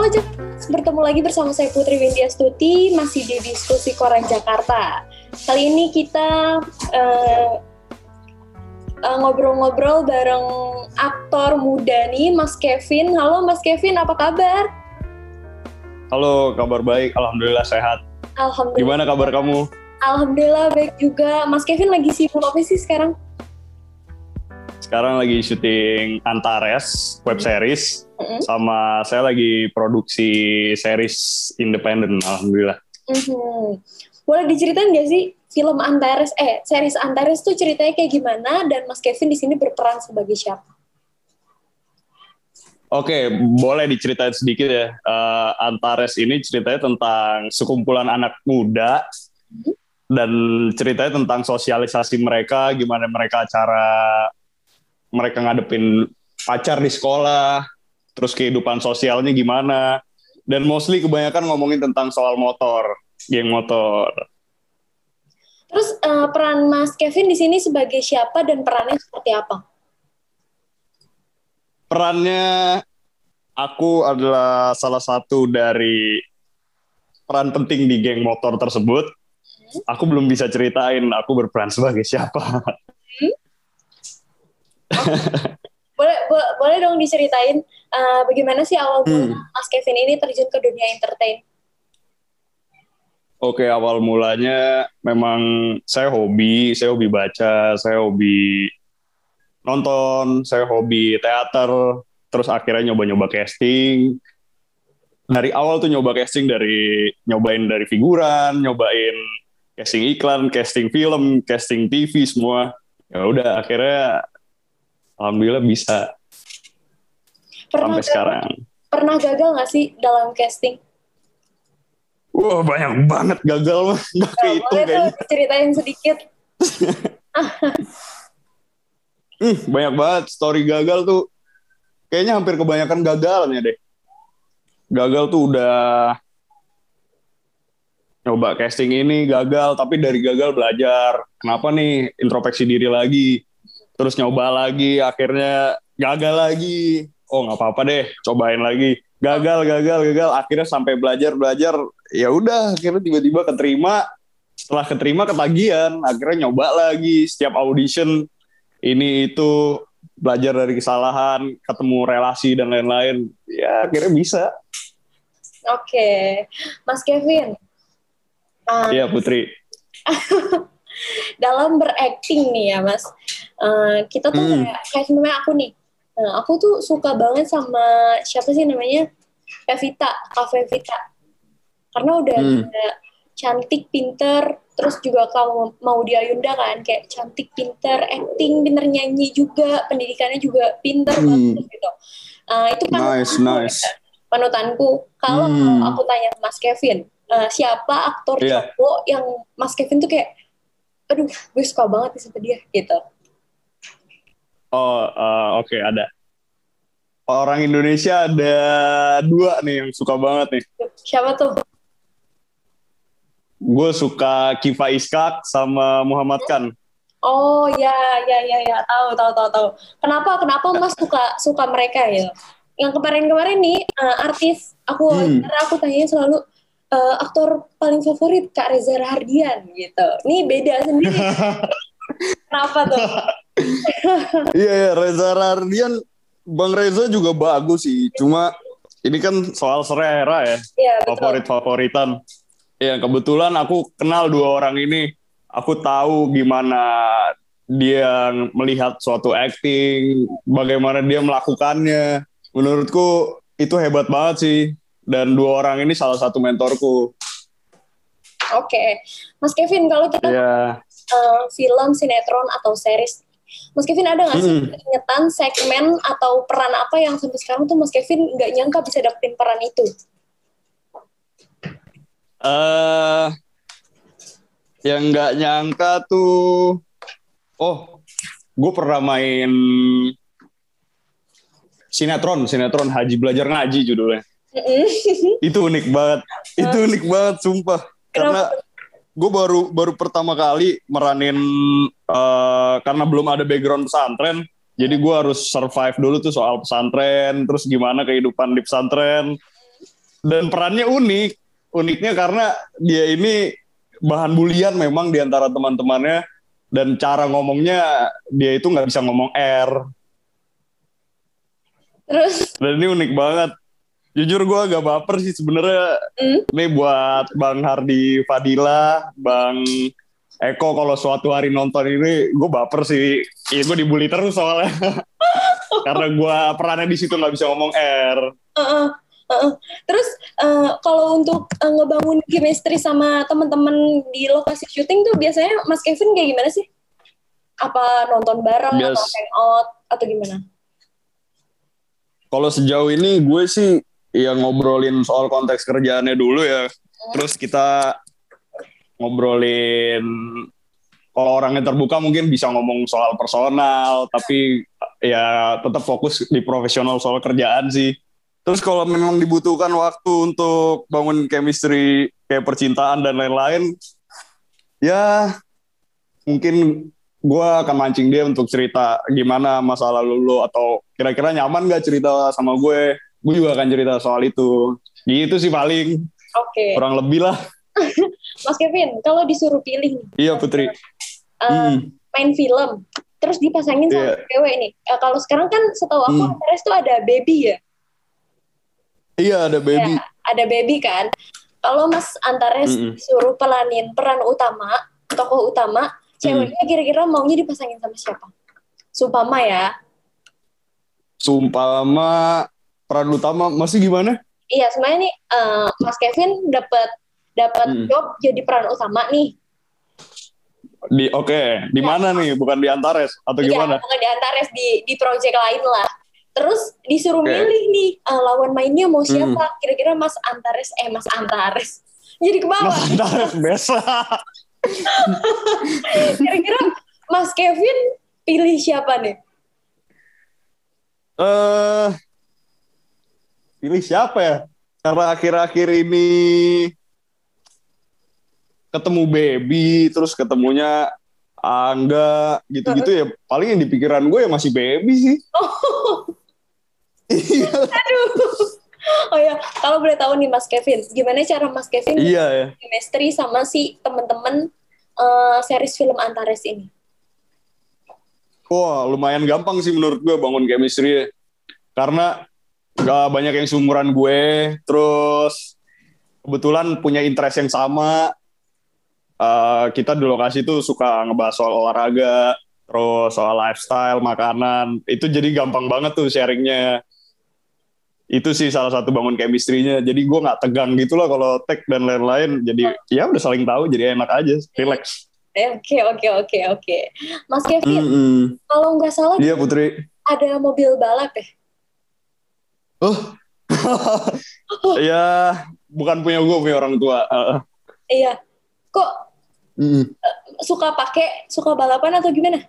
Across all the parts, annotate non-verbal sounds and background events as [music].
Halo, bertemu lagi bersama saya Putri Windia Stuti, masih di diskusi Koran Jakarta. Kali ini kita uh, uh, ngobrol-ngobrol bareng aktor muda nih, Mas Kevin. Halo Mas Kevin, apa kabar? Halo, kabar baik. Alhamdulillah sehat. Alhamdulillah. Gimana kabar kamu? Alhamdulillah baik juga. Mas Kevin lagi sibuk apa sih sekarang? Sekarang lagi syuting Antares web series mm-hmm. sama saya lagi produksi series independen alhamdulillah. Mm-hmm. Boleh diceritain gak sih film Antares eh series Antares tuh ceritanya kayak gimana dan Mas Kevin di sini berperan sebagai siapa? Oke, boleh diceritain sedikit ya. Uh, Antares ini ceritanya tentang sekumpulan anak muda mm-hmm. dan ceritanya tentang sosialisasi mereka, gimana mereka cara mereka ngadepin pacar di sekolah, terus kehidupan sosialnya gimana. Dan mostly kebanyakan ngomongin tentang soal motor, geng motor. Terus uh, peran Mas Kevin di sini sebagai siapa dan perannya seperti apa? Perannya aku adalah salah satu dari peran penting di geng motor tersebut. Hmm? Aku belum bisa ceritain aku berperan sebagai siapa. Hmm? [laughs] boleh bo boleh dong diceritain uh, bagaimana sih awal hmm. Mas Kevin ini terjun ke dunia entertain? Oke, awal mulanya memang saya hobi, saya hobi baca, saya hobi nonton, saya hobi teater, terus akhirnya nyoba-nyoba casting. Dari awal tuh nyoba casting dari nyobain dari figuran, nyobain casting iklan, casting film, casting TV semua. Ya udah akhirnya alhamdulillah bisa pernah sampai gagal, sekarang. Pernah gagal nggak sih dalam casting? Wah banyak banget gagal mah nggak kayak itu kayaknya. ceritain sedikit. [laughs] hmm, banyak banget story gagal tuh. Kayaknya hampir kebanyakan gagalnya deh. Gagal tuh udah nyoba casting ini gagal, tapi dari gagal belajar. Kenapa nih introspeksi diri lagi? Terus nyoba lagi akhirnya gagal lagi. Oh nggak apa-apa deh cobain lagi. Gagal gagal gagal. Akhirnya sampai belajar belajar. Ya udah akhirnya tiba-tiba keterima. Setelah keterima ketagihan. Akhirnya nyoba lagi. Setiap audition ini itu belajar dari kesalahan ketemu relasi dan lain-lain. Ya akhirnya bisa. Oke. Mas Kevin iya um, Putri. [laughs] dalam berakting nih ya mas uh, kita tuh hmm. kayak kayak sebenarnya aku nih uh, aku tuh suka banget sama siapa sih namanya Pevita Cafe Vita karena udah hmm. cantik pinter terus juga kamu mau dia Yunda kan kayak cantik pinter acting pinter nyanyi juga pendidikannya juga pinter hmm. banget gitu uh, itu kan nice nice panutanku kalau hmm. aku tanya Mas Kevin uh, siapa aktor yeah. cowok yang Mas Kevin tuh kayak aduh gue suka banget nih sama dia gitu oh uh, oke okay, ada orang Indonesia ada dua nih yang suka banget nih siapa tuh gue suka Kifa Iskak sama Muhammad Khan oh ya ya ya ya tahu tahu tahu tahu kenapa kenapa mas suka suka mereka ya yang kemarin-kemarin nih uh, artis aku hmm. aku tanya selalu uh, aktor paling favorit Kak Reza Rahardian gitu. Ini beda sendiri. [laughs] Kenapa tuh? Iya, yeah, Reza Rahardian, Bang Reza juga bagus sih. Cuma ini kan soal selera ya. Iya, Favorit-favoritan. Ya, kebetulan aku kenal dua orang ini. Aku tahu gimana dia melihat suatu acting, bagaimana dia melakukannya. Menurutku itu hebat banget sih dan dua orang ini salah satu mentorku. Oke, okay. Mas Kevin kalau kita yeah. Iya. uh, film, sinetron atau series, Mas Kevin ada nggak sih hmm. ingetan segmen atau peran apa yang sampai sekarang tuh Mas Kevin nggak nyangka bisa dapetin peran itu? Uh, yang nggak nyangka tuh, oh, gue pernah main sinetron, sinetron Haji Belajar Ngaji judulnya. Itu unik banget itu unik banget sumpah. Karena gue baru baru pertama kali meranin uh, karena belum ada background pesantren jadi gue harus survive dulu tuh soal pesantren terus gimana kehidupan di pesantren. Dan perannya unik uniknya karena dia ini bahan bulian memang di antara teman-temannya dan cara ngomongnya dia itu nggak bisa ngomong R. Terus? Dan ini unik banget jujur gue agak baper sih sebenarnya hmm? ini buat Bang Hardi Fadila Bang Eko kalau suatu hari nonton ini gue baper sih ya gue dibully terus soalnya [laughs] karena gue perannya di situ nggak bisa ngomong R Uh-uh, uh-uh. Terus uh, kalau untuk uh, ngebangun chemistry sama teman-teman di lokasi syuting tuh biasanya Mas Kevin kayak gimana sih? Apa nonton bareng Bias- atau hangout atau gimana? kalau sejauh ini gue sih ya ngobrolin soal konteks kerjaannya dulu ya. Terus kita ngobrolin kalau orangnya terbuka mungkin bisa ngomong soal personal, tapi ya tetap fokus di profesional soal kerjaan sih. Terus kalau memang dibutuhkan waktu untuk bangun chemistry kayak percintaan dan lain-lain, ya mungkin gue akan mancing dia untuk cerita gimana masa lalu lo atau kira-kira nyaman gak cerita sama gue gue juga akan cerita soal itu gitu sih paling Oke, kurang lebih lah [laughs] Mas Kevin, kalau disuruh pilih iya Putri uh, Hmm, main film, terus dipasangin sama Iya. cewek nih. Uh, kalau sekarang kan setahu aku Hmm. Antares tuh ada baby ya, iya ada baby Ya, ada baby kan. Kalau Mas Antares Mm-mm. disuruh pelanin peran utama, tokoh utama, ceweknya kira-kira maunya dipasangin sama siapa? Supama ya. Sumpama peran utama masih gimana Iya, sebenarnya nih eh, Mas Kevin dapat dapat Mm. job jadi peran utama nih. di oke di mana nih bukan di Antares atau Iya, gimana bukan di Antares di di project lain lah. Terus disuruh Oke. milih nih eh, lawan mainnya mau Hmm. siapa? Kira-kira Mas Antares eh Mas Antares. [laughs] Jadi ke bawah. Mas Antares [laughs] biasa Kira-kira Mas Kevin pilih siapa nih? eh pilih siapa ya? Karena akhir-akhir ini ketemu baby, terus ketemunya Angga gitu-gitu ya. Paling yang di pikiran gue ya masih baby sih. [laughs] Iya, Oh ya, kalau boleh tahu nih Mas Kevin, gimana cara Mas Kevin iya ya. chemistry sama si temen-temen eh, series film Antares ini? Wah, lumayan gampang sih menurut gue bangun chemistry Karena gak banyak yang seumuran gue, terus kebetulan punya interest yang sama. Eh, kita di lokasi tuh suka ngebahas soal olahraga, terus soal lifestyle, makanan. Itu jadi gampang banget tuh sharingnya. Itu sih salah satu bangun chemistry-nya. Jadi gue nggak tegang gitu lah kalau tag dan lain-lain. Jadi ya udah saling tahu, jadi enak aja, relax. Eh, Oke, oke, oke, oke. Mas Kevin, Mm-mm. kalau nggak salah Iya Putri. ada mobil balap ya? Oh. [laughs] ya, bukan punya gue, punya orang tua. Uh, Iya. Kok mm. suka pakai, suka balapan atau gimana?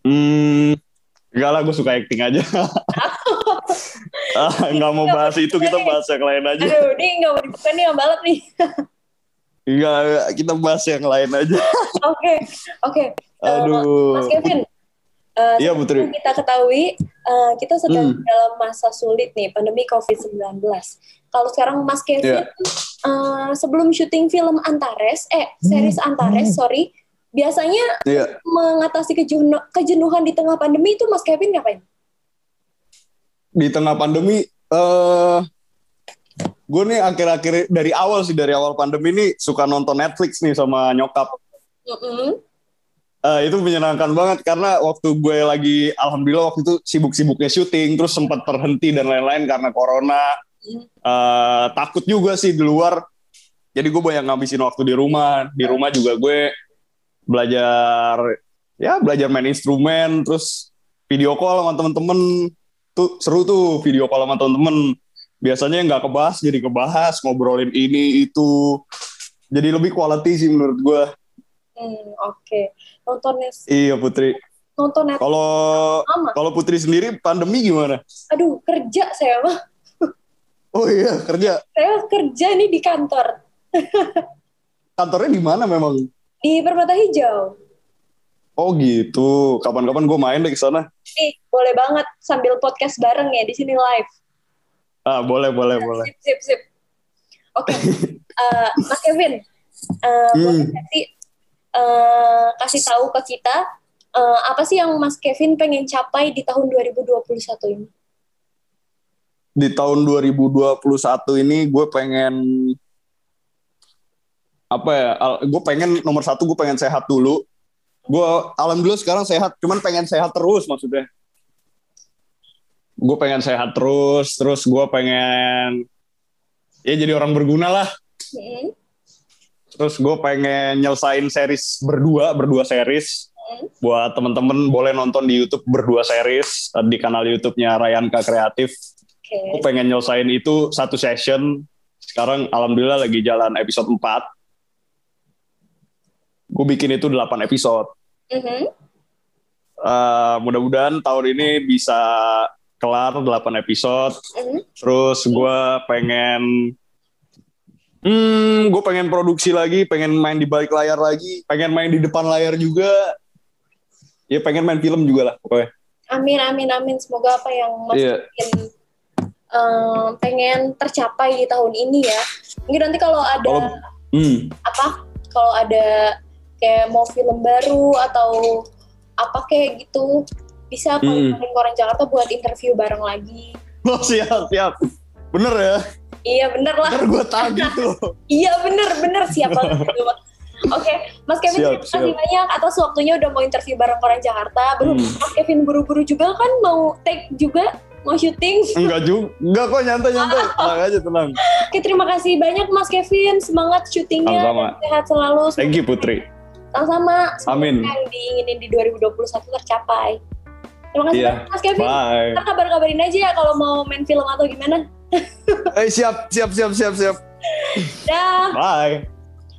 Hmm, enggak lah, gue suka acting aja. [laughs] ah, nggak mau bahas itu, kita bahas yang lain aja. Aduh, ini nggak mau dibuka nih yang balap nih. Enggak, kita bahas yang lain aja. [laughs] Oke, oke. Eh, Aduh. Mas Kevin, eh, Iya, seperti Putri. yang kita ketahui, eh, kita sedang Hmm. dalam masa sulit nih, pandemi COVID-19. Kalau sekarang Mas Kevin, Iya. eh, sebelum syuting film Antares, eh, series Hmm. Antares, sorry, biasanya Iya. mengatasi kejenuhan, kejenuhan di tengah pandemi itu Mas Kevin ngapain? Di tengah pandemi, eh gue nih akhir-akhir dari awal sih dari awal pandemi nih suka nonton Netflix nih sama nyokap. Mm-mm. Eh, itu menyenangkan banget karena waktu gue lagi alhamdulillah waktu itu sibuk-sibuknya syuting terus sempat terhenti dan lain-lain karena corona. Eh, takut juga sih di luar. Jadi gue banyak ngabisin waktu di rumah. Di rumah juga gue belajar ya belajar main instrumen terus video call sama temen-temen. Tuh seru tuh video call sama temen-temen. Biasanya nggak kebahas jadi kebahas ngobrolin ini itu. Jadi lebih quality sih menurut gue Hmm, Oke, nonton Nes- iya Putri nonton Netflix Kalau kalau Putri sendiri pandemi gimana? Aduh, kerja saya mah. Oh iya kerja. Saya kerja nih di kantor Kantornya di mana memang? di Permata Hijau. Oh gitu. Kapan-kapan gue main deh ke sana. Nih, boleh banget sambil podcast bareng ya di sini live. Ah, boleh, boleh, boleh. Sip, sip, sip. Oke, uh, [laughs] Mas Kevin, uh, Hmm. boleh nggak sih uh, kasih tahu ke kita uh, apa sih yang Mas Kevin pengen capai di tahun 2021 ini? Di tahun 2021 ini gue pengen apa ya? Gue pengen nomor satu gue pengen sehat dulu. Gue alhamdulillah sekarang sehat, cuman pengen sehat terus maksudnya. Gue pengen sehat terus, terus gue pengen ya jadi orang berguna lah. Hmm, Terus gue pengen nyelesain series berdua, berdua series. Hmm. Buat temen-temen boleh nonton di YouTube berdua series di kanal YouTube-nya Rayanka Kreatif. Oke. Gue pengen nyelesain itu satu session. Sekarang alhamdulillah lagi jalan episode 4. Gue bikin itu 8 episode. Mhm. Eh, mudah-mudahan tahun ini bisa kelar 8 episode. Mhm. Terus gue pengen Hmm, gue pengen produksi lagi, pengen main di balik layar lagi, pengen main di depan layar juga. Ya pengen main film juga lah pokoknya. Amin, amin, amin. Semoga apa yang Mas Iya. Kevin um, pengen tercapai di tahun ini ya. Mungkin nanti kalau ada Kalau- Hmm. apa, kalau ada kayak mau film baru atau apa kayak gitu, bisa Hmm. kalau orang Jakarta buat interview bareng lagi. [laughs] Oh siap, siap. Bener ya? Iya bener lah. Bener gue tagih [laughs] tuh. Iya bener bener siap banget [laughs] gitu, Mas. Oke, Mas Kevin Siap, terima kasih siap. banyak atas waktunya udah mau interview bareng orang Jakarta. Belum Hmm. Mas Kevin buru-buru juga kan mau take juga, mau syuting. [laughs] Enggak juga. Enggak kok nyantai-nyantai. Tenang aja, tenang. Oke, terima kasih banyak Mas Kevin. Semangat syutingnya dan sehat selalu. Thank you Putri. Sama-sama. Semoga Amin. Yang diinginin di 2021 tercapai. Terima kasih Iya. banyak Mas Kevin. Bye. Ntar kabar-kabarin aja ya kalau mau main film atau gimana. Eh siap, siap, siap, siap, siap. Dah. Bye.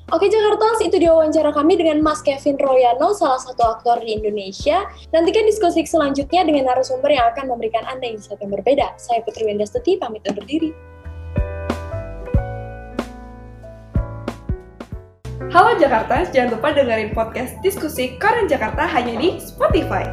Oke Jakarta, itu dia wawancara kami dengan Mas Kevin Royano, salah satu aktor di Indonesia. Nantikan diskusi selanjutnya dengan narasumber yang akan memberikan Anda insight yang berbeda. Saya Putri Wendastuti, pamit undur diri. Halo Jakarta, jangan lupa dengerin podcast diskusi Koran Jakarta hanya di Spotify.